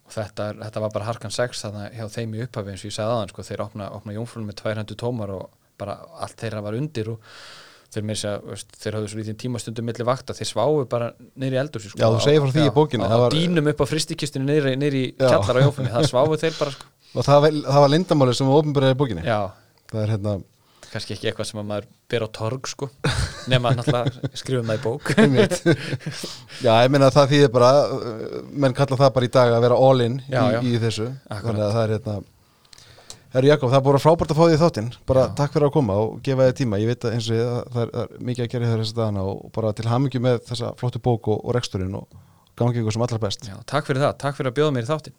og þetta, þetta var bara harkan 6 þannig að hjá þeim í upphafi eins og ég sagði aðan sko, þeir opna, opna jónfrunum með tvær hendur tómar og bara allt þeirra var undir og þeir, að segja, veist, þeir höfðu svo lítið tímastundum milli vakta, þeir sváu bara í eldur sko, Já, þú segir frá því í bókinni, á, það var- dýnum upp á fristikistinu í Já. kjallar á jónfrunni, það sváu þeir bara sko. <laughs> og það var, var lindamáli sem var ofnbyrjaði í bókinni. Já, það er hérna kannski ekki eitthvað sem að maður ber á torg sko, nema náttúrulega skrifum það í bók. <laughs> Já, ég meina það þýðir bara uh, menn kalla það bara í dag að vera all in Já, í, í þessu. Akkurat. þannig að það er hérna Herru Jakob, það er bara frábært að fá því þáttinn. Bara Já. takk fyrir að koma og gefa þið tíma. Ég veit að eins og ég, að það er, það er mikið að gera þér þessa dagana og bara til hamingju með þessa flottu bók og, og reksturinn og gangi ykkur sem allra best. Já, takk fyrir það, takk fyrir að bjóða mér í þáttin